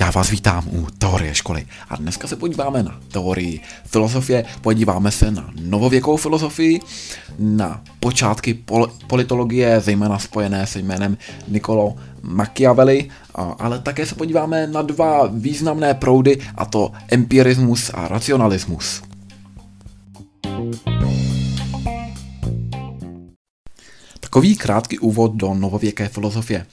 Já vás vítám u teorie školy a dneska se podíváme na teorii filozofie, podíváme se na novověkou filozofii, na počátky pol- politologie, zejména spojené se jménem Nicolo Machiavelli, ale také se podíváme na dva významné proudy, a to empirismus a racionalismus. Takový krátký úvod do novověké filozofie.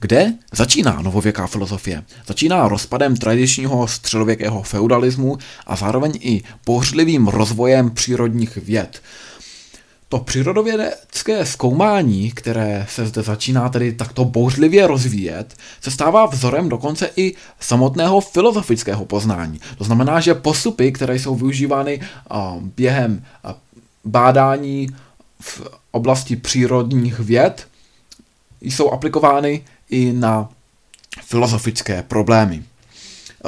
Kde začíná novověká filozofie? Začíná rozpadem tradičního středověkého feudalismu a zároveň i pohřlivým rozvojem přírodních věd. To přírodovědecké zkoumání, které se zde začíná tedy takto bouřlivě rozvíjet, se stává vzorem dokonce i samotného filozofického poznání. To znamená, že postupy, které jsou využívány během bádání v oblasti přírodních věd, jsou aplikovány i na filozofické problémy.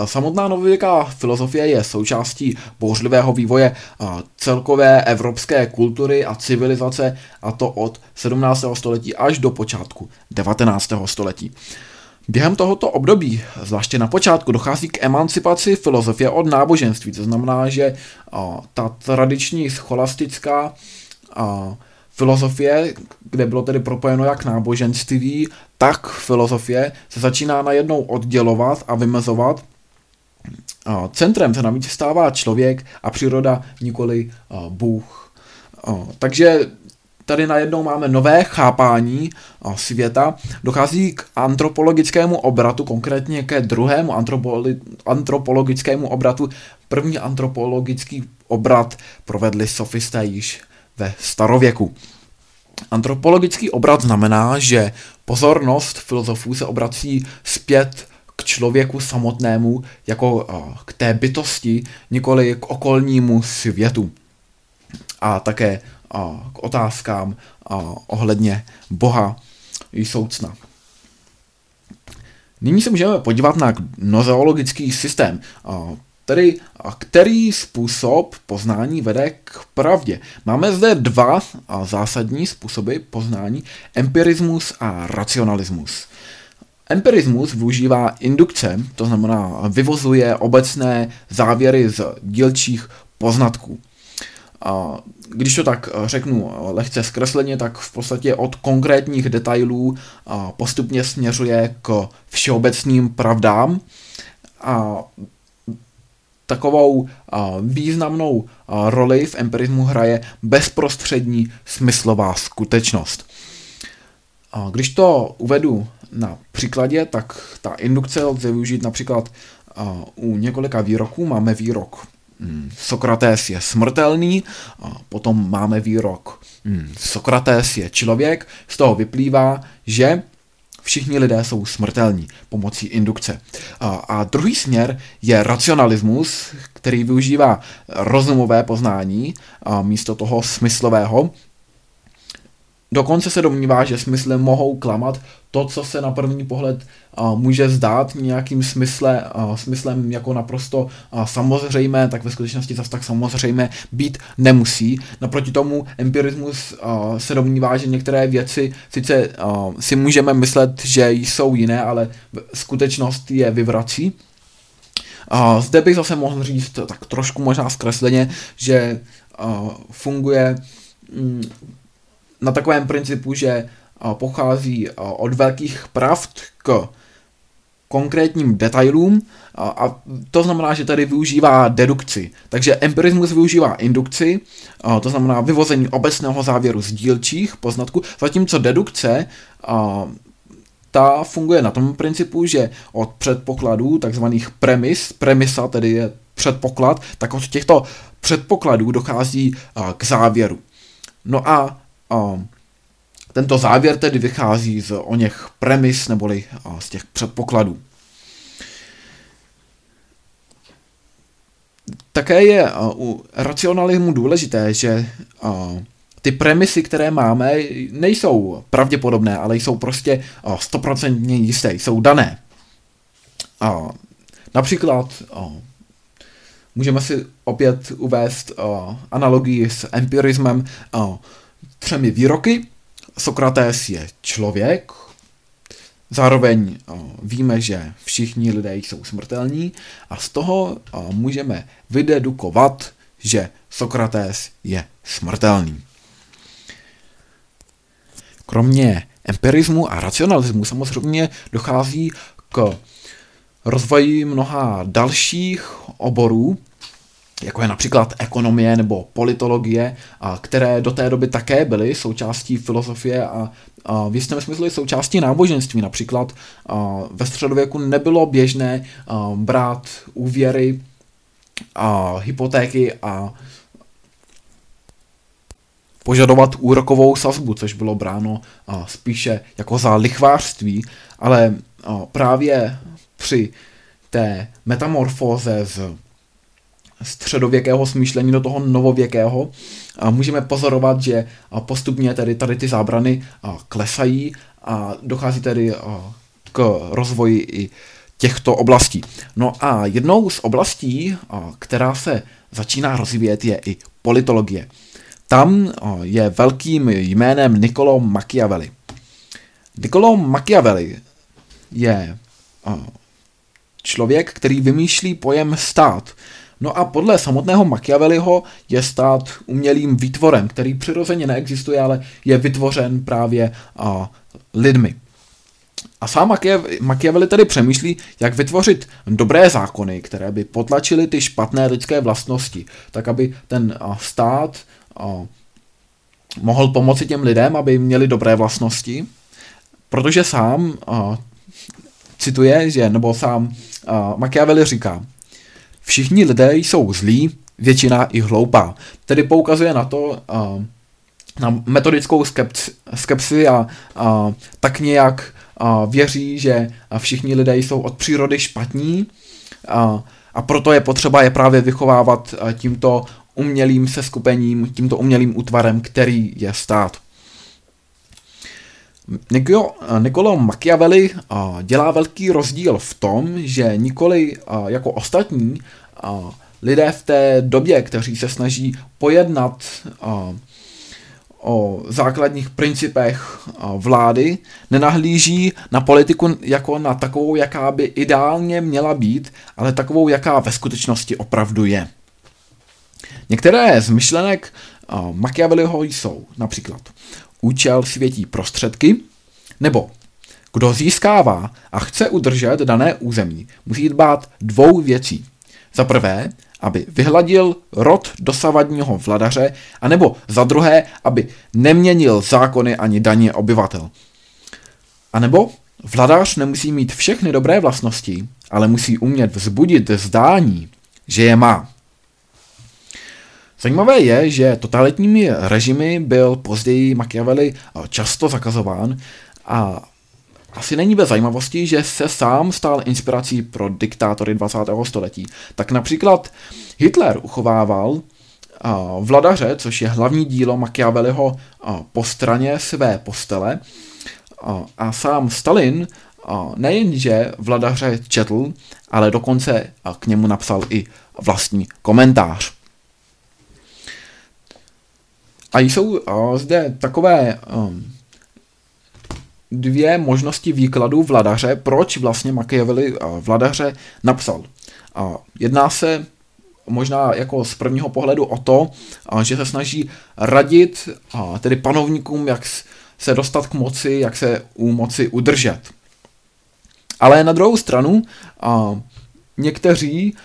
Samotná novověká filozofie je součástí bouřlivého vývoje celkové evropské kultury a civilizace, a to od 17. století až do počátku 19. století. Během tohoto období, zvláště na počátku, dochází k emancipaci filozofie od náboženství. To znamená, že ta tradiční scholastická filozofie, kde bylo tedy propojeno jak náboženství, tak filozofie, se začíná najednou oddělovat a vymezovat. Centrem se navíc stává člověk a příroda nikoli Bůh. Takže tady najednou máme nové chápání světa, dochází k antropologickému obratu, konkrétně ke druhému antropologickému obratu. První antropologický obrat provedli sofisté již ve starověku. Antropologický obrat znamená, že pozornost filozofů se obrací zpět k člověku samotnému, jako k té bytosti, nikoli k okolnímu světu. A také k otázkám ohledně Boha i soucna. Nyní se můžeme podívat na nozeologický systém. Tedy který způsob poznání vede k pravdě? Máme zde dva zásadní způsoby poznání, empirismus a racionalismus. Empirismus využívá indukce, to znamená vyvozuje obecné závěry z dílčích poznatků. Když to tak řeknu lehce zkresleně, tak v podstatě od konkrétních detailů postupně směřuje k všeobecným pravdám a takovou významnou roli v empirismu hraje bezprostřední smyslová skutečnost. Když to uvedu na příkladě, tak ta indukce lze využít například u několika výroků. Máme výrok hmm, Sokrates je smrtelný, potom máme výrok hmm, Sokrates je člověk, z toho vyplývá, že všichni lidé jsou smrtelní pomocí indukce. A, a druhý směr je racionalismus, který využívá rozumové poznání místo toho smyslového. Dokonce se domnívá, že smysly mohou klamat to, co se na první pohled a, může zdát nějakým smysle, a, smyslem jako naprosto a, samozřejmé, tak ve skutečnosti zase tak samozřejmé být nemusí. Naproti tomu empirismus a, se domnívá, že některé věci sice a, si můžeme myslet, že jsou jiné, ale skutečnost je vyvrací. A zde bych zase mohl říct tak trošku možná zkresleně, že a, funguje mm, na takovém principu, že pochází od velkých pravd k konkrétním detailům a to znamená, že tady využívá dedukci. Takže empirismus využívá indukci, to znamená vyvození obecného závěru z dílčích poznatků, zatímco dedukce ta funguje na tom principu, že od předpokladů, takzvaných premis, premisa tedy je předpoklad, tak od těchto předpokladů dochází k závěru. No a tento závěr tedy vychází z o něch premis neboli z těch předpokladů. Také je u racionalismu důležité, že ty premisy, které máme, nejsou pravděpodobné, ale jsou prostě stoprocentně jisté, jsou dané. Například můžeme si opět uvést analogii s empirismem třemi výroky, Sokrates je člověk, zároveň víme, že všichni lidé jsou smrtelní a z toho můžeme vydedukovat, že Sokrates je smrtelný. Kromě empirismu a racionalismu samozřejmě dochází k rozvoji mnoha dalších oborů, jako je například ekonomie nebo politologie, a které do té doby také byly součástí filozofie a, a v jistém smyslu součástí náboženství. Například a, ve středověku nebylo běžné a, brát úvěry, a, hypotéky a požadovat úrokovou sazbu, což bylo bráno a, spíše jako za lichvářství, ale a, právě při té metamorfóze z středověkého smýšlení do toho novověkého a můžeme pozorovat, že postupně tedy tady ty zábrany klesají a dochází tedy k rozvoji i těchto oblastí. No a jednou z oblastí, která se začíná rozvíjet, je i politologie. Tam je velkým jménem Niccolo Machiavelli. Niccolo Machiavelli je člověk, který vymýšlí pojem stát. No a podle samotného Machiavelliho je stát umělým výtvorem, který přirozeně neexistuje, ale je vytvořen právě a, lidmi. A sám Machiavelli tedy přemýšlí, jak vytvořit dobré zákony, které by potlačily ty špatné lidské vlastnosti, tak aby ten a, stát a, mohl pomoci těm lidem, aby měli dobré vlastnosti, protože sám a, cituje, že, nebo sám uh, Machiavelli říká, všichni lidé jsou zlí, většina i hloupá. Tedy poukazuje na to, uh, na metodickou skepci, skepsi a uh, tak nějak věří, že všichni lidé jsou od přírody špatní uh, a proto je potřeba je právě vychovávat tímto umělým seskupením, tímto umělým útvarem, který je stát. Nicolo Machiavelli dělá velký rozdíl v tom, že nikoli jako ostatní lidé v té době, kteří se snaží pojednat o základních principech vlády, nenahlíží na politiku jako na takovou, jaká by ideálně měla být, ale takovou, jaká ve skutečnosti opravdu je. Některé z myšlenek Machiavelliho jsou například účel světí prostředky, nebo kdo získává a chce udržet dané území, musí dbát dvou věcí. Za prvé, aby vyhladil rod dosavadního vladaře, anebo za druhé, aby neměnil zákony ani daně obyvatel. A nebo vladař nemusí mít všechny dobré vlastnosti, ale musí umět vzbudit zdání, že je má. Zajímavé je, že totalitními režimy byl později Machiavelli eh, často zakazován a asi není bez zajímavosti, že se sám stal inspirací pro diktátory 20. století. Tak například Hitler uchovával eh, Vladaře, což je hlavní dílo Machiavelliho eh, po straně své postele, a sám Stalin nejenže Vladaře četl, ale dokonce k němu napsal i vlastní komentář. A jsou zde takové um, dvě možnosti výkladu vladaře, proč vlastně Machiavelli uh, vladaře napsal. Jedná se možná jako z prvního pohledu o to, že se snaží radit tedy panovníkům, jak se dostat k moci, jak se u moci udržet. Ale na druhou stranu někteří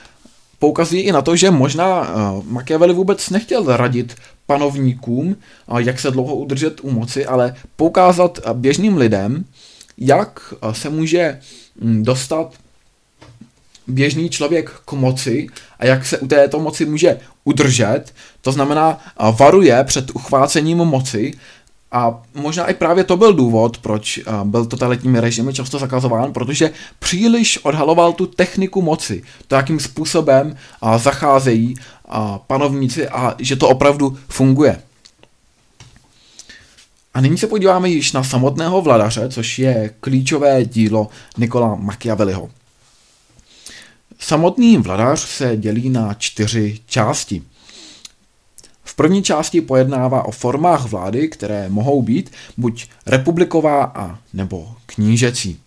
poukazují i na to, že možná uh, Machiavelli vůbec nechtěl radit panovníkům, jak se dlouho udržet u moci, ale poukázat běžným lidem, jak se může mm, dostat běžný člověk k moci a jak se u této moci může udržet. To znamená, varuje před uchvácením moci a možná i právě to byl důvod, proč byl totalitními režimy často zakazován, protože příliš odhaloval tu techniku moci, to, jakým způsobem zacházejí panovníci a že to opravdu funguje. A nyní se podíváme již na samotného vladaře, což je klíčové dílo Nikola Machiavelliho. Samotný vladař se dělí na čtyři části. První části pojednává o formách vlády, které mohou být buď republiková a nebo knížecí.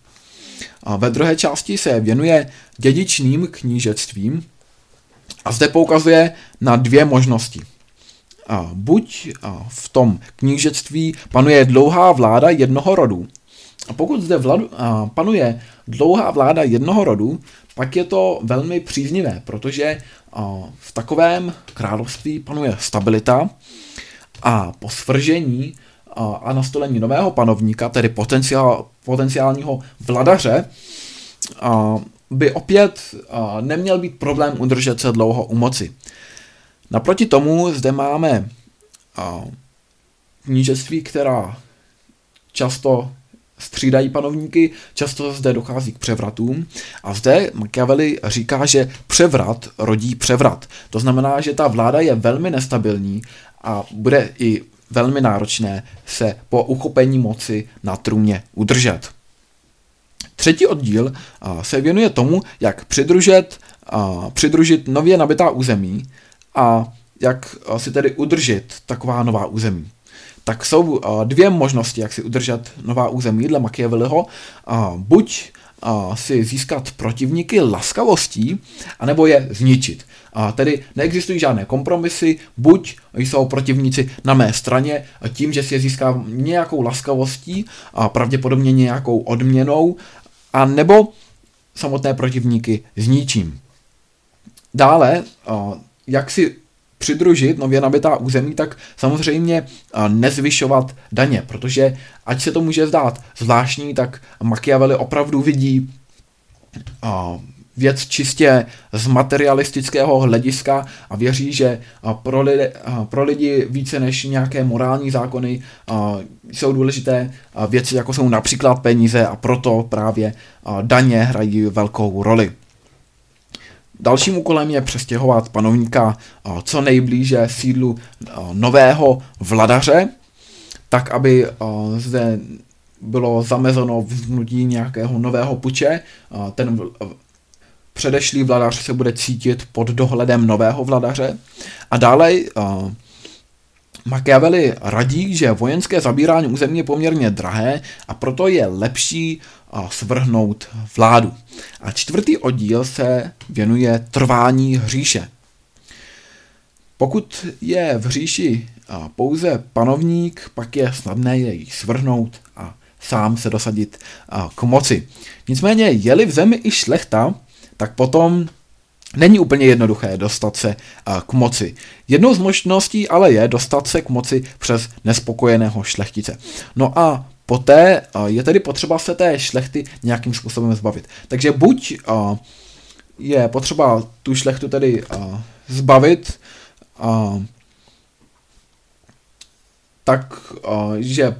A ve druhé části se věnuje dědičným knížectvím a zde poukazuje na dvě možnosti. A buď a v tom knížectví panuje dlouhá vláda jednoho rodu, a pokud zde vladu, a panuje dlouhá vláda jednoho rodu, pak je to velmi příznivé, protože v takovém království panuje stabilita a po svržení a, nastolení nového panovníka, tedy potenciál, potenciálního vladaře, by opět neměl být problém udržet se dlouho u moci. Naproti tomu zde máme knížectví, která často střídají panovníky, často zde dochází k převratům a zde Machiavelli říká, že převrat rodí převrat. To znamená, že ta vláda je velmi nestabilní a bude i velmi náročné se po uchopení moci na trůně udržet. Třetí oddíl se věnuje tomu, jak přidružet, přidružit nově nabitá území a jak si tedy udržet taková nová území tak jsou dvě možnosti, jak si udržet nová území dle Machiavelliho. Buď si získat protivníky laskavostí, anebo je zničit. A tedy neexistují žádné kompromisy, buď jsou protivníci na mé straně tím, že si je získám nějakou laskavostí a pravděpodobně nějakou odměnou, a nebo samotné protivníky zničím. Dále, jak si přidružit nově nabitá území, tak samozřejmě nezvyšovat daně, protože ať se to může zdát zvláštní, tak Machiavelli opravdu vidí věc čistě z materialistického hlediska a věří, že pro lidi, pro lidi více než nějaké morální zákony jsou důležité věci, jako jsou například peníze a proto právě daně hrají velkou roli. Dalším úkolem je přestěhovat panovníka co nejblíže sídlu nového vladaře, tak aby zde bylo zamezeno vznutí nějakého nového puče. Ten předešlý vladař se bude cítit pod dohledem nového vladaře. A dále Machiavelli radí, že vojenské zabírání území je poměrně drahé a proto je lepší svrhnout vládu. A čtvrtý oddíl se věnuje trvání hříše. Pokud je v hříši pouze panovník, pak je snadné jej svrhnout a sám se dosadit k moci. Nicméně, je-li v zemi i šlechta, tak potom Není úplně jednoduché dostat se k moci. Jednou z možností ale je dostat se k moci přes nespokojeného šlechtice. No a poté je tedy potřeba se té šlechty nějakým způsobem zbavit. Takže buď je potřeba tu šlechtu tedy zbavit, tak, že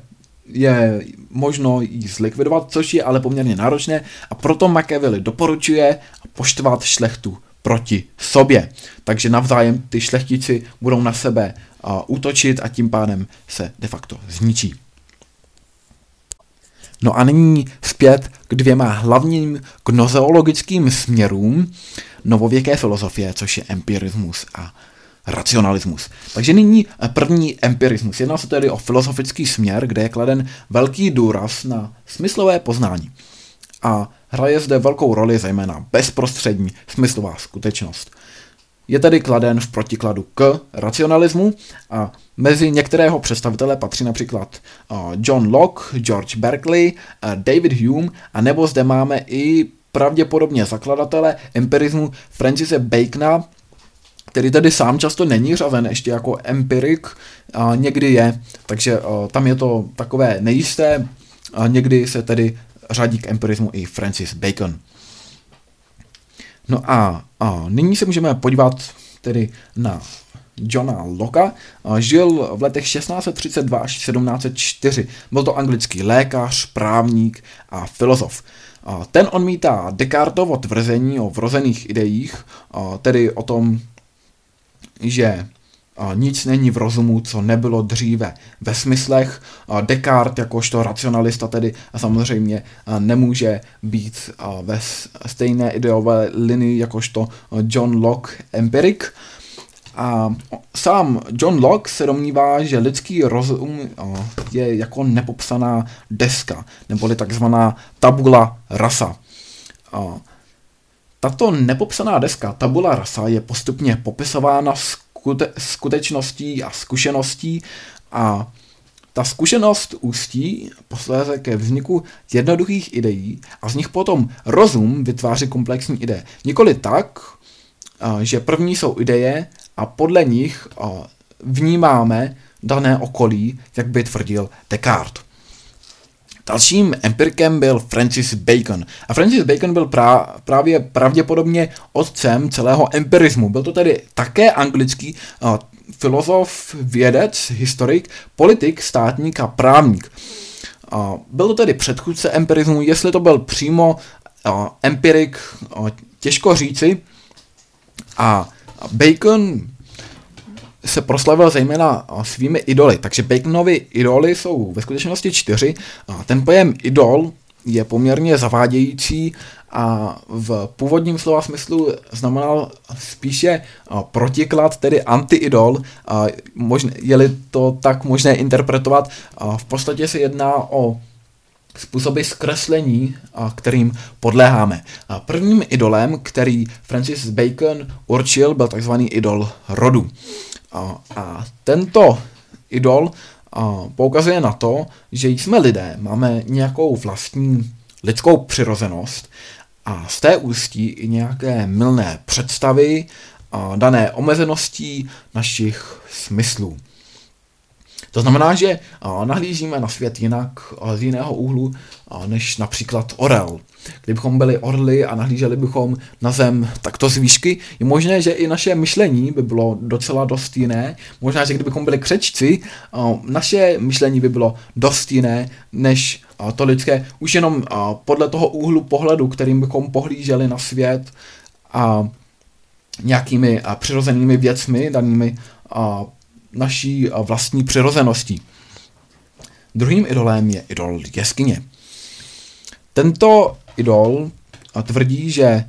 je možno ji zlikvidovat, což je ale poměrně náročné a proto Machiavelli doporučuje poštvat šlechtu proti sobě. Takže navzájem ty šlechtici budou na sebe uh, útočit a tím pádem se de facto zničí. No a nyní zpět k dvěma hlavním gnozeologickým směrům novověké filozofie, což je empirismus a racionalismus. Takže nyní první empirismus. Jedná se tedy o filozofický směr, kde je kladen velký důraz na smyslové poznání. A hraje zde velkou roli zejména bezprostřední smyslová skutečnost. Je tedy kladen v protikladu k racionalismu a mezi některého představitele patří například John Locke, George Berkeley, David Hume a nebo zde máme i pravděpodobně zakladatele empirismu Francise Bacona, který tedy sám často není řazen ještě jako empirik, a někdy je, takže tam je to takové nejisté, a někdy se tedy řadí k empirismu i Francis Bacon. No a, a nyní se můžeme podívat tedy na Johna Locke. Žil v letech 1632 až 1704. Byl to anglický lékař, právník a filozof. Ten odmítá Descartovo tvrzení o vrozených ideích, tedy o tom, že nic není v rozumu, co nebylo dříve ve smyslech. Descartes jakožto racionalista tedy samozřejmě nemůže být ve stejné ideové linii jakožto John Locke empirik. A sám John Locke se domnívá, že lidský rozum je jako nepopsaná deska, neboli takzvaná tabula rasa. Tato nepopsaná deska, tabula rasa, je postupně popisována skute- skutečností a zkušeností a ta zkušenost ústí posléze ke vzniku jednoduchých ideí a z nich potom rozum vytváří komplexní ideje. Nikoli tak, že první jsou ideje a podle nich vnímáme dané okolí, jak by tvrdil Descartes. Dalším empirikem byl Francis Bacon. A Francis Bacon byl prá- právě pravděpodobně otcem celého empirismu. Byl to tedy také anglický uh, filozof, vědec, historik, politik, státník a právník. Uh, byl to tedy předchůdce empirismu, jestli to byl přímo uh, empirik, uh, těžko říci. A Bacon se proslavil zejména svými idoly. Takže Baconovi idoly jsou ve skutečnosti čtyři. Ten pojem idol je poměrně zavádějící a v původním slova smyslu znamenal spíše protiklad, tedy anti-idol. Je-li to tak možné interpretovat, v podstatě se jedná o způsoby zkreslení, kterým podléháme. Prvním idolem, který Francis Bacon určil, byl takzvaný idol rodu. A, a tento idol a, poukazuje na to, že jsme lidé, máme nějakou vlastní lidskou přirozenost a z té ústí i nějaké milné představy a dané omezeností našich smyslů. To znamená, že nahlížíme na svět jinak z jiného úhlu než například orel. Kdybychom byli orly a nahlíželi bychom na zem takto z výšky, je možné, že i naše myšlení by bylo docela dost jiné. Možná, že kdybychom byli křečci, naše myšlení by bylo dost jiné než to lidské. Už jenom podle toho úhlu pohledu, kterým bychom pohlíželi na svět a nějakými přirozenými věcmi, danými naší vlastní přirozeností. Druhým idolem je idol jeskyně. Tento idol tvrdí, že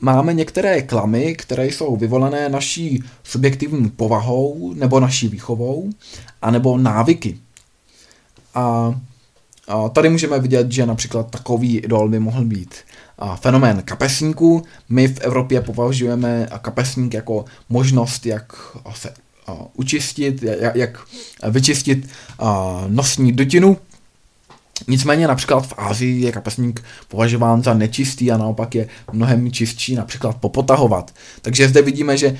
máme některé klamy, které jsou vyvolané naší subjektivní povahou nebo naší výchovou, anebo návyky. A, a tady můžeme vidět, že například takový idol by mohl být a fenomén kapesníků. My v Evropě považujeme kapesník jako možnost, jak se učistit, jak, jak vyčistit nosní dutinu. Nicméně například v Ázii je kapesník považován za nečistý a naopak je mnohem čistší například popotahovat. Takže zde vidíme, že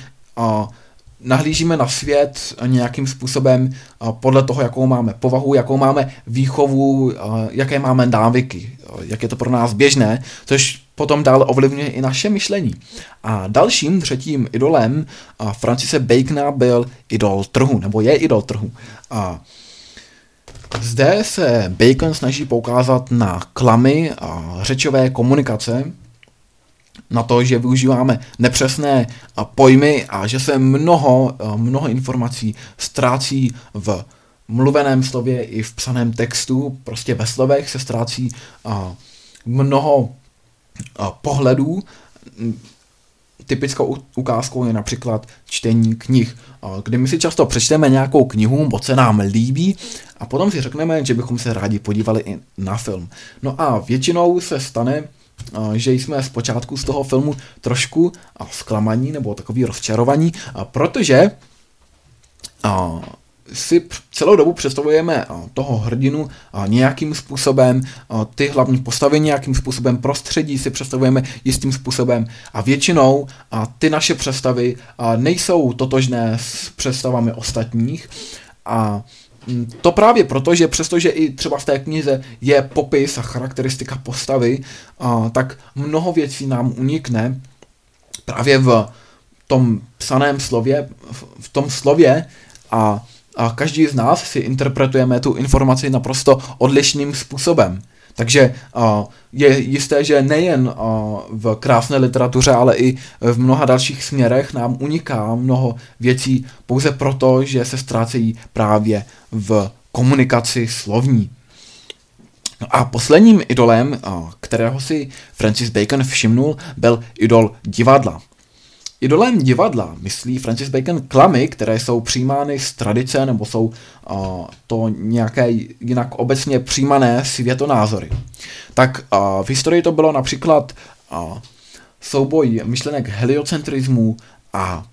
nahlížíme na svět nějakým způsobem podle toho, jakou máme povahu, jakou máme výchovu, jaké máme návyky, jak je to pro nás běžné, což potom dále ovlivňuje i naše myšlení. A dalším třetím idolem Francise Bacona byl idol trhu, nebo je idol trhu. A zde se Bacon snaží poukázat na klamy a řečové komunikace, na to, že využíváme nepřesné pojmy a že se mnoho, mnoho informací ztrácí v mluveném slově i v psaném textu, prostě ve slovech se ztrácí mnoho pohledů. Typickou ukázkou je například čtení knih, kdy my si často přečteme nějakou knihu, moc se nám líbí a potom si řekneme, že bychom se rádi podívali i na film. No a většinou se stane, že jsme zpočátku z toho filmu trošku zklamaní nebo takový rozčarovaní, protože si celou dobu představujeme toho hrdinu nějakým způsobem, ty hlavní postavy nějakým způsobem, prostředí si představujeme jistým způsobem a většinou ty naše představy nejsou totožné s představami ostatních a mm, to právě proto, že přestože i třeba v té knize je popis a charakteristika postavy, tak mnoho věcí nám unikne právě v tom psaném slově, v tom slově a a každý z nás si interpretujeme tu informaci naprosto odlišným způsobem. Takže je jisté, že nejen v krásné literatuře, ale i v mnoha dalších směrech nám uniká mnoho věcí pouze proto, že se ztrácejí právě v komunikaci slovní. No a posledním idolem, kterého si Francis Bacon všimnul, byl idol divadla. Idolem divadla myslí Francis Bacon klamy, které jsou přijímány z tradice nebo jsou uh, to nějaké jinak obecně přijímané světonázory. Tak uh, v historii to bylo například uh, souboj myšlenek heliocentrismu a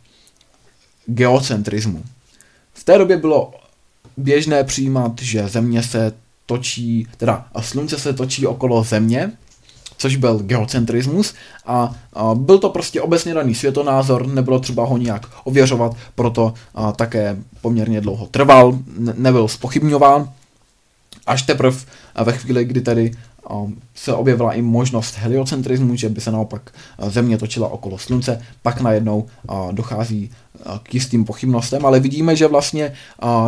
geocentrismu. V té době bylo běžné přijímat, že země se točí, teda slunce se točí okolo země, což byl geocentrismus a, a byl to prostě obecně daný světonázor, nebylo třeba ho nějak ověřovat, proto a, také poměrně dlouho trval, ne, nebyl spochybňován, až teprve ve chvíli, kdy tady se objevila i možnost heliocentrismu, že by se naopak Země točila okolo Slunce, pak najednou dochází k jistým pochybnostem, ale vidíme, že vlastně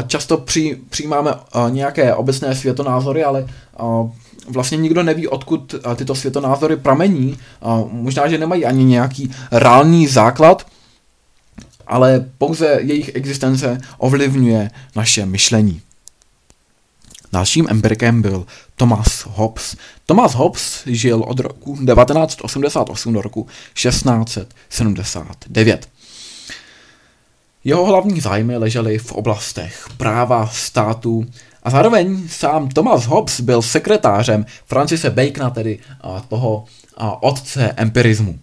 často při, přijímáme nějaké obecné světonázory, ale vlastně nikdo neví, odkud tyto světonázory pramení. Možná, že nemají ani nějaký reálný základ, ale pouze jejich existence ovlivňuje naše myšlení. Dalším empirikem byl Thomas Hobbes. Thomas Hobbes žil od roku 1988 do roku 1679. Jeho hlavní zájmy ležely v oblastech práva, státu a zároveň sám Thomas Hobbes byl sekretářem Francise Bacona, tedy toho otce empirismu.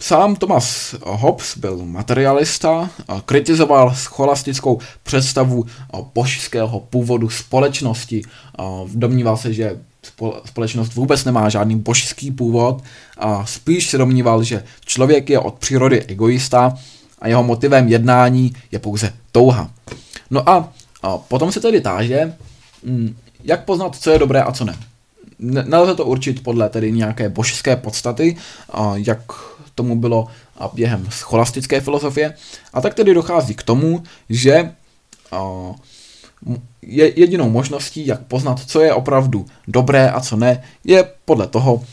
Sám Thomas Hobbes byl materialista, kritizoval scholastickou představu božského původu společnosti. Domníval se, že společnost vůbec nemá žádný božský původ a spíš se domníval, že člověk je od přírody egoista a jeho motivem jednání je pouze touha. No a, a potom se tedy táže, mm, jak poznat, co je dobré a co ne. Nelze to určit podle tedy nějaké božské podstaty, jak tomu bylo během scholastické filozofie. A tak tedy dochází k tomu, že je jedinou možností, jak poznat, co je opravdu dobré a co ne, je podle toho,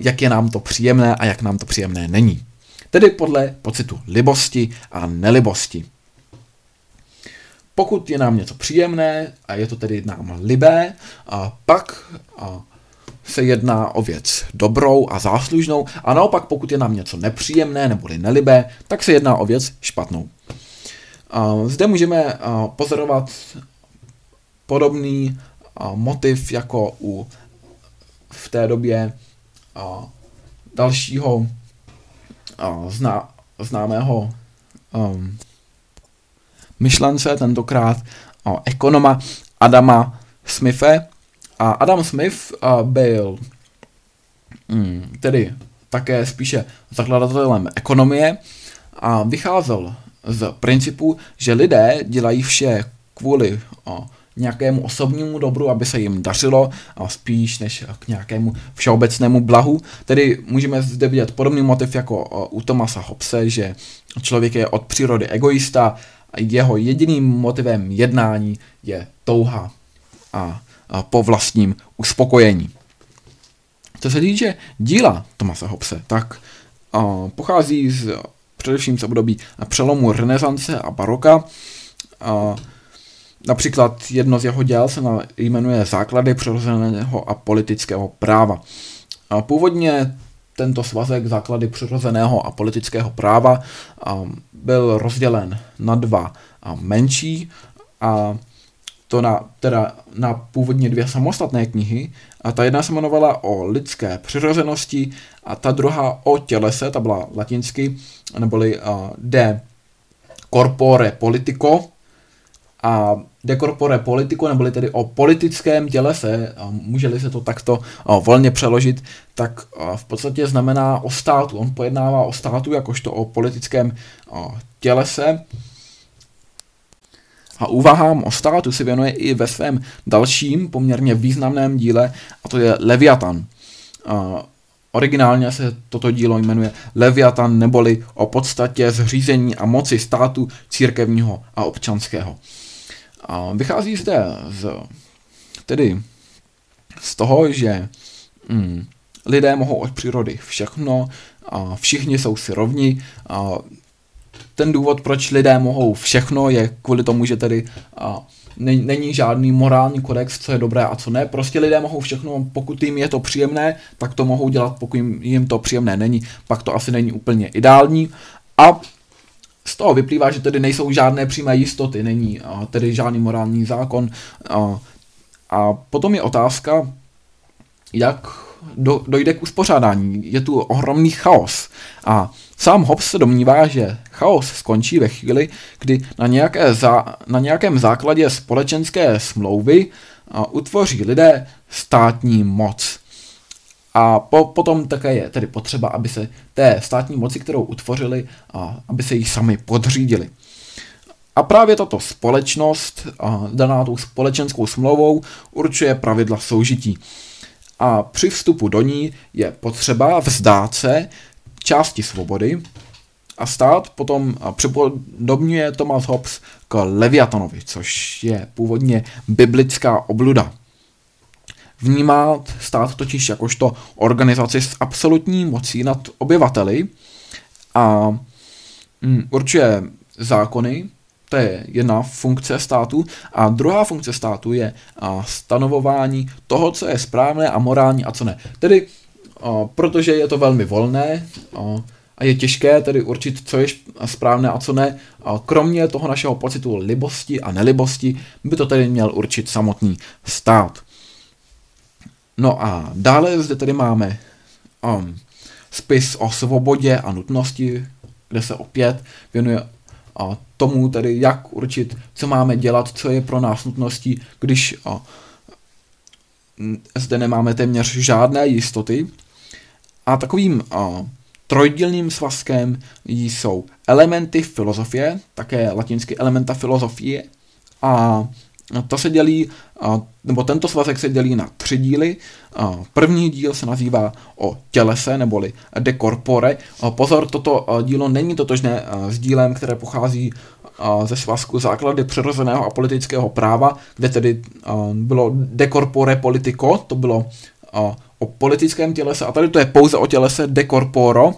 jak je nám to příjemné a jak nám to příjemné není. Tedy podle pocitu libosti a nelibosti. Pokud je nám něco příjemné a je to tedy nám libé, a pak a se jedná o věc dobrou a záslužnou a naopak pokud je nám něco nepříjemné nebo nelibé, tak se jedná o věc špatnou. A zde můžeme pozorovat podobný motiv jako u v té době dalšího zná, známého myšlence, tentokrát o, ekonoma Adama Smithe, a Adam Smith byl mm, tedy také spíše zakladatelem ekonomie a vycházel z principu, že lidé dělají vše kvůli o, nějakému osobnímu dobru, aby se jim dařilo, a spíš než k nějakému všeobecnému blahu. Tedy můžeme zde vidět podobný motiv jako u Tomasa Hobbese, že člověk je od přírody egoista jeho jediným motivem jednání je touha a po vlastním uspokojení. Co se týče díla Tomase Hobbese, tak uh, pochází z, především z období přelomu renesance a baroka. Uh, například jedno z jeho děl se jmenuje Základy přirozeného a politického práva. Uh, původně tento svazek základy přirozeného a politického práva byl rozdělen na dva menší a to na, teda na původně dvě samostatné knihy. A ta jedna se jmenovala o lidské přirozenosti a ta druhá o tělese, ta byla latinsky, neboli de corpore politico a de corpore politico, neboli tedy o politickém tělese, může-li se to takto volně přeložit, tak v podstatě znamená o státu. On pojednává o státu jakožto o politickém tělese a úvahám o státu si věnuje i ve svém dalším poměrně významném díle, a to je Leviatan. Originálně se toto dílo jmenuje Leviatan neboli o podstatě zřízení a moci státu církevního a občanského. A vychází zde z, tedy z toho, že mm, lidé mohou od přírody všechno, a všichni jsou si rovni, a ten důvod, proč lidé mohou všechno, je kvůli tomu, že tedy a, není žádný morální kodex, co je dobré a co ne. Prostě lidé mohou všechno, pokud jim je to příjemné, tak to mohou dělat, pokud jim to příjemné není, pak to asi není úplně ideální. A z toho vyplývá, že tedy nejsou žádné přímé jistoty, není tedy žádný morální zákon. A potom je otázka, jak do, dojde k uspořádání. Je tu ohromný chaos. A sám Hobbes se domnívá, že chaos skončí ve chvíli, kdy na, nějaké za, na nějakém základě společenské smlouvy utvoří lidé státní moc. A po, potom také je tedy potřeba, aby se té státní moci, kterou utvořili, a, aby se jí sami podřídili. A právě tato společnost, a, daná tou společenskou smlouvou, určuje pravidla soužití. A při vstupu do ní je potřeba vzdát se části svobody a stát potom připodobňuje Thomas Hobbes k Leviatanovi, což je původně biblická obluda. Vnímá stát totiž jakožto organizaci s absolutní mocí nad obyvateli a mm, určuje zákony, to je jedna funkce státu. A druhá funkce státu je stanovování toho, co je správné a morální a co ne. Tedy, protože je to velmi volné a je těžké tedy určit, co je správné a co ne, kromě toho našeho pocitu libosti a nelibosti, by to tedy měl určit samotný stát. No a dále zde tedy máme um, spis o svobodě a nutnosti, kde se opět věnuje a tomu tedy, jak určit, co máme dělat, co je pro nás nutností, když a, zde nemáme téměř žádné jistoty. A takovým a, trojdílným svazkem jsou elementy filozofie, také latinsky elementa filozofie, a to se dělí, nebo tento svazek se dělí na tři díly. První díl se nazývá o tělese, neboli de corpore. Pozor, toto dílo není totožné s dílem, které pochází ze svazku základy přirozeného a politického práva, kde tedy bylo de corpore politico, to bylo o politickém tělese, a tady to je pouze o tělese de corporo,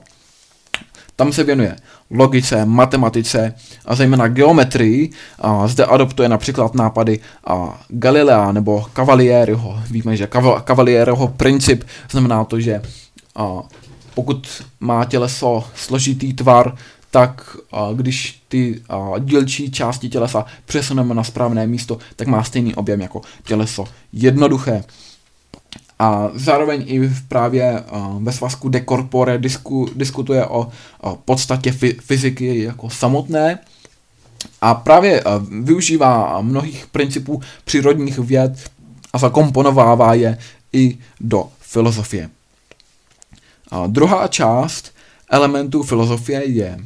tam se věnuje logice, matematice a zejména geometrii. A zde adoptuje například nápady a Galilea nebo Cavalieriho. Víme, že Cavalieriho princip znamená to, že a, pokud má těleso složitý tvar, tak a, když ty a, dílčí části tělesa přesuneme na správné místo, tak má stejný objem jako těleso jednoduché. A zároveň i v právě uh, ve svazku De Corpore disku, diskutuje o, o podstatě fyziky jako samotné a právě uh, využívá mnohých principů přírodních věd a zakomponovává je i do filozofie. A druhá část elementů filozofie je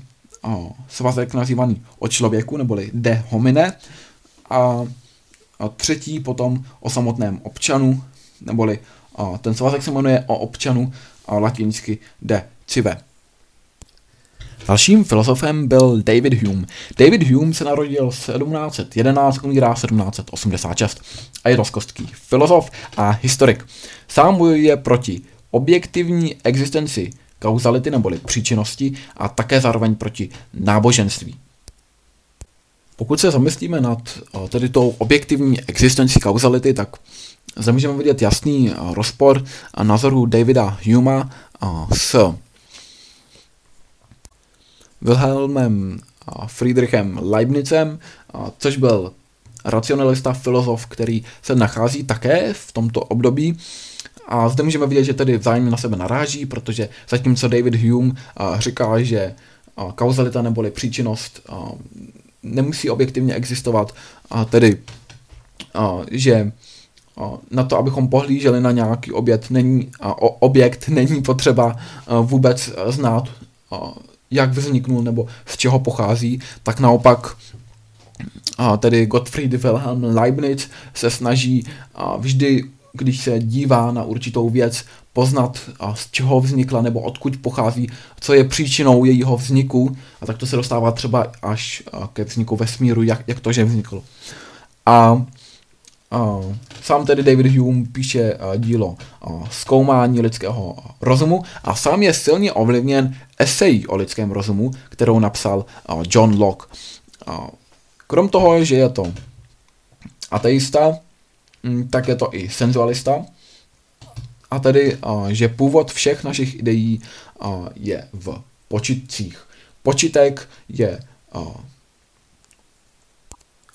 uh, svazek nazývaný o člověku, neboli de homine, a, a třetí potom o samotném občanu, neboli a ten svazek se jmenuje o občanu a latinsky de cive. Dalším filozofem byl David Hume. David Hume se narodil 1711, umírá 1786 a je rozkostský filozof a historik. Sám bojuje proti objektivní existenci kauzality neboli příčinnosti a také zároveň proti náboženství. Pokud se zamyslíme nad tedy tou objektivní existencí kauzality, tak zde můžeme vidět jasný eh, rozpor názoru Davida Huma eh, s Wilhelmem eh, Friedrichem Leibnizem, což byl racionalista, filozof, který se nachází také v tomto období. A zde můžeme vidět, že tedy vzájemně na sebe naráží, protože zatímco David Hume říká, že kauzalita neboli příčinnost nemusí objektivně existovat, tedy že na to, abychom pohlíželi na nějaký objekt, není, objekt, není potřeba vůbec znát, jak vzniknul nebo z čeho pochází, tak naopak tedy Gottfried Wilhelm Leibniz se snaží vždy, když se dívá na určitou věc, poznat, z čeho vznikla nebo odkud pochází, co je příčinou jejího vzniku a tak to se dostává třeba až ke vzniku vesmíru, jak, jak to, že vznikl. A Uh, sám tedy David Hume píše uh, dílo uh, Zkoumání lidského rozumu a sám je silně ovlivněn esejí o lidském rozumu, kterou napsal uh, John Locke. Uh, krom toho, že je to ateista, hm, tak je to i senzualista. A tedy, že původ všech našich ideí je v počitcích. Počitek je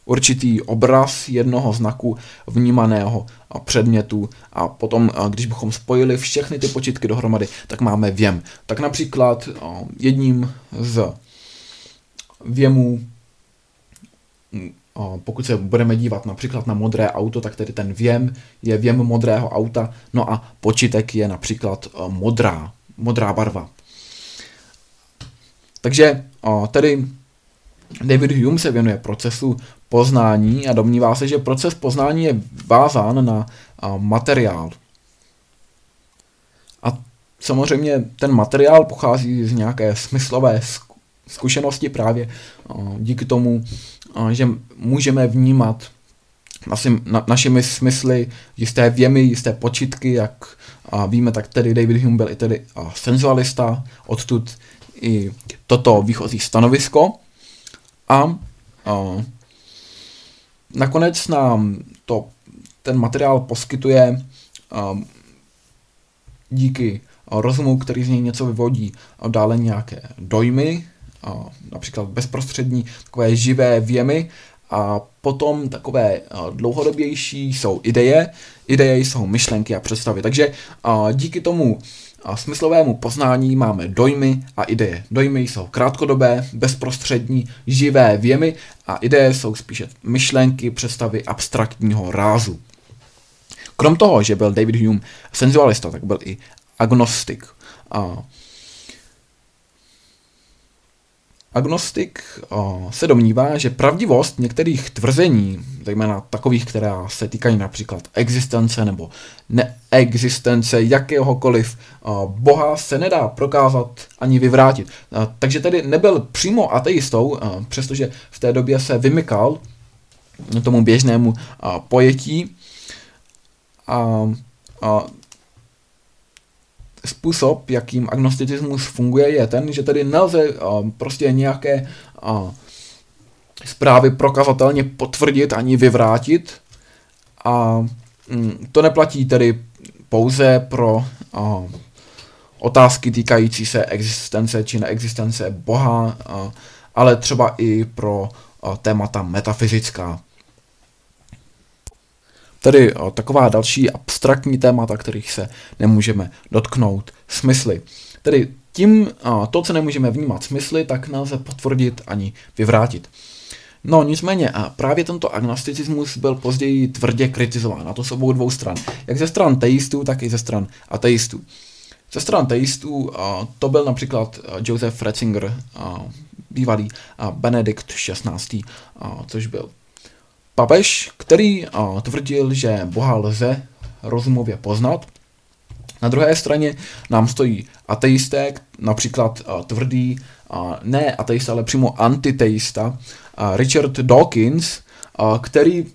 určitý obraz jednoho znaku vnímaného předmětu a potom, když bychom spojili všechny ty počítky dohromady, tak máme věm. Tak například jedním z věmů pokud se budeme dívat například na modré auto, tak tedy ten věm je věm modrého auta, no a počítek je například modrá, modrá barva. Takže tedy David Hume se věnuje procesu poznání a domnívá se, že proces poznání je vázán na materiál. A samozřejmě ten materiál pochází z nějaké smyslové zkušenosti právě díky tomu, že můžeme vnímat asi na, našimi smysly jisté věmy, jisté počitky, jak a víme, tak tedy David Hume byl i tedy a senzualista, odtud i toto výchozí stanovisko. A, a nakonec nám to, ten materiál poskytuje a, díky rozumu, který z něj něco vyvodí, a dále nějaké dojmy, například bezprostřední takové živé věmy a potom takové dlouhodobější jsou ideje, ideje jsou myšlenky a představy. Takže díky tomu smyslovému poznání máme dojmy a ideje. Dojmy jsou krátkodobé, bezprostřední, živé věmy a ideje jsou spíše myšlenky, představy abstraktního rázu. Krom toho, že byl David Hume senzualista, tak byl i agnostik. Agnostik se domnívá, že pravdivost některých tvrzení, zejména takových, která se týkají například existence nebo neexistence jakéhokoliv boha, se nedá prokázat ani vyvrátit. Takže tedy nebyl přímo ateistou, přestože v té době se vymykal tomu běžnému pojetí. A, způsob, jakým agnosticismus funguje, je ten, že tedy nelze uh, prostě nějaké uh, zprávy prokazatelně potvrdit ani vyvrátit. A um, to neplatí tedy pouze pro uh, otázky týkající se existence či neexistence Boha, ale třeba i pro témata metafyzická. Tedy o, taková další abstraktní témata, kterých se nemůžeme dotknout smysly. Tedy tím o, to, co nemůžeme vnímat smysly, tak nelze potvrdit ani vyvrátit. No nicméně a právě tento agnosticismus byl později tvrdě kritizován, a to s obou dvou stran. Jak ze stran teistů, tak i ze stran ateistů. Ze stran teistů to byl například Joseph Ratzinger, bývalý Benedikt XVI, což byl papež, který tvrdil, že Boha lze rozumově poznat. Na druhé straně nám stojí ateisté, například uh, tvrdý, uh, ne ateista, ale přímo antiteista, Richard Dawkins, který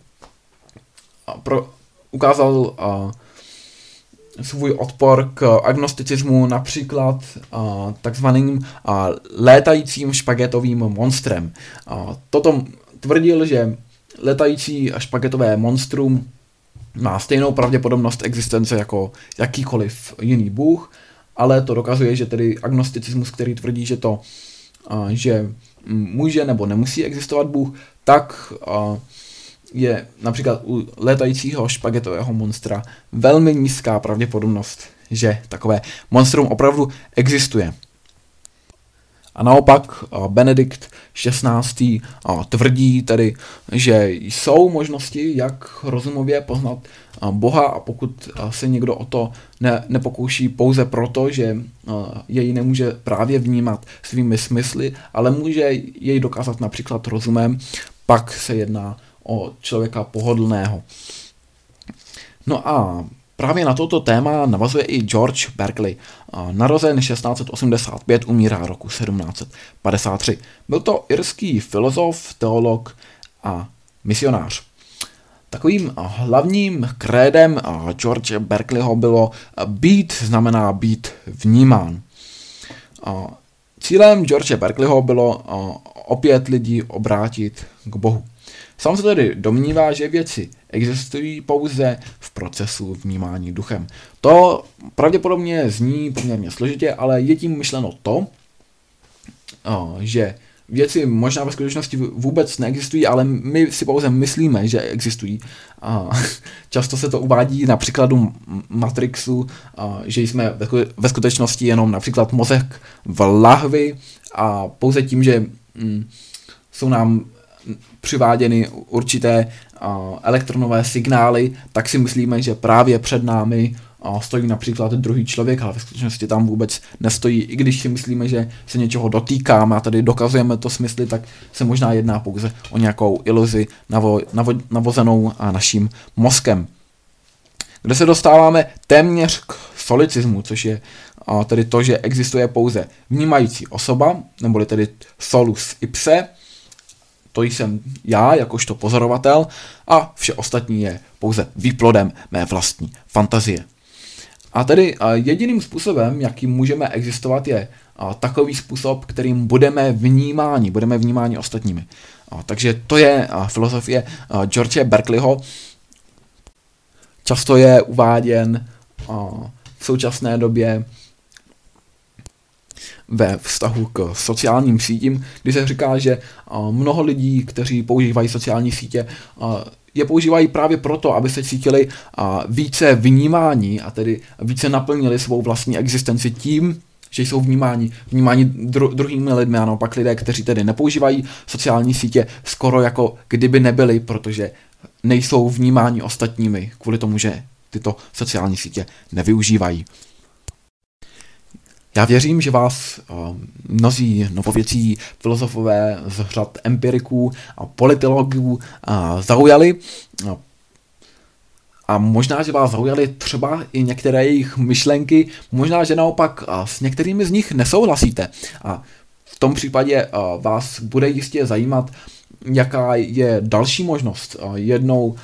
pro, ukázal svůj odpor k agnosticismu například takzvaným uh, létajícím špagetovým monstrem. Uh, toto tvrdil, že letající a špagetové monstrum má stejnou pravděpodobnost existence jako jakýkoliv jiný bůh, ale to dokazuje, že tedy agnosticismus, který tvrdí, že to, že může nebo nemusí existovat Bůh, tak je například u letajícího špagetového monstra velmi nízká pravděpodobnost, že takové monstrum opravdu existuje. A naopak Benedikt XVI. tvrdí tedy, že jsou možnosti, jak rozumově poznat Boha a pokud se někdo o to ne, nepokouší pouze proto, že jej nemůže právě vnímat svými smysly, ale může jej dokázat například rozumem, pak se jedná o člověka pohodlného. No a Právě na toto téma navazuje i George Berkeley. Narozen 1685, umírá roku 1753. Byl to irský filozof, teolog a misionář. Takovým hlavním krédem George Berkeleyho bylo být znamená být vnímán. Cílem George Berkeleyho bylo opět lidi obrátit k Bohu. Sám se tedy domnívá, že věci existují pouze v procesu vnímání duchem. To pravděpodobně zní poměrně složitě, ale je tím myšleno to, že věci možná ve skutečnosti vůbec neexistují, ale my si pouze myslíme, že existují. Často se to uvádí na příkladu Matrixu, že jsme ve skutečnosti jenom například mozek v lahvi a pouze tím, že mm, jsou nám přiváděny určité elektronové signály, tak si myslíme, že právě před námi stojí například druhý člověk, ale ve skutečnosti tam vůbec nestojí. I když si myslíme, že se něčeho dotýkáme a tady dokazujeme to smysly, tak se možná jedná pouze o nějakou iluzi navo, navo, navozenou naším mozkem. Kde se dostáváme téměř k solicismu, což je tedy to, že existuje pouze vnímající osoba, neboli tedy solus ipse, to jsem já, jakožto pozorovatel, a vše ostatní je pouze výplodem mé vlastní fantazie. A tedy jediným způsobem, jakým můžeme existovat, je takový způsob, kterým budeme vnímáni, budeme vnímáni ostatními. Takže to je filozofie George Berkeleyho. Často je uváděn v současné době ve vztahu k sociálním sítím, kdy se říká, že mnoho lidí, kteří používají sociální sítě, je používají právě proto, aby se cítili více vnímání a tedy více naplnili svou vlastní existenci tím, že jsou vnímáni, vnímáni dru, druhými lidmi a naopak lidé, kteří tedy nepoužívají sociální sítě, skoro jako kdyby nebyli, protože nejsou vnímáni ostatními kvůli tomu, že tyto sociální sítě nevyužívají. Já věřím, že vás uh, mnozí novověcí filozofové z řad empiriků a politologů uh, zaujali. Uh, a možná, že vás zaujaly třeba i některé jejich myšlenky, možná, že naopak s některými z nich nesouhlasíte. A v tom případě vás bude jistě zajímat, jaká je další možnost. Jednou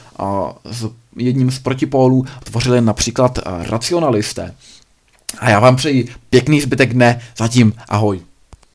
z, jedním z protipólů tvořili například racionalisté. A já vám přeji pěkný zbytek dne, zatím ahoj.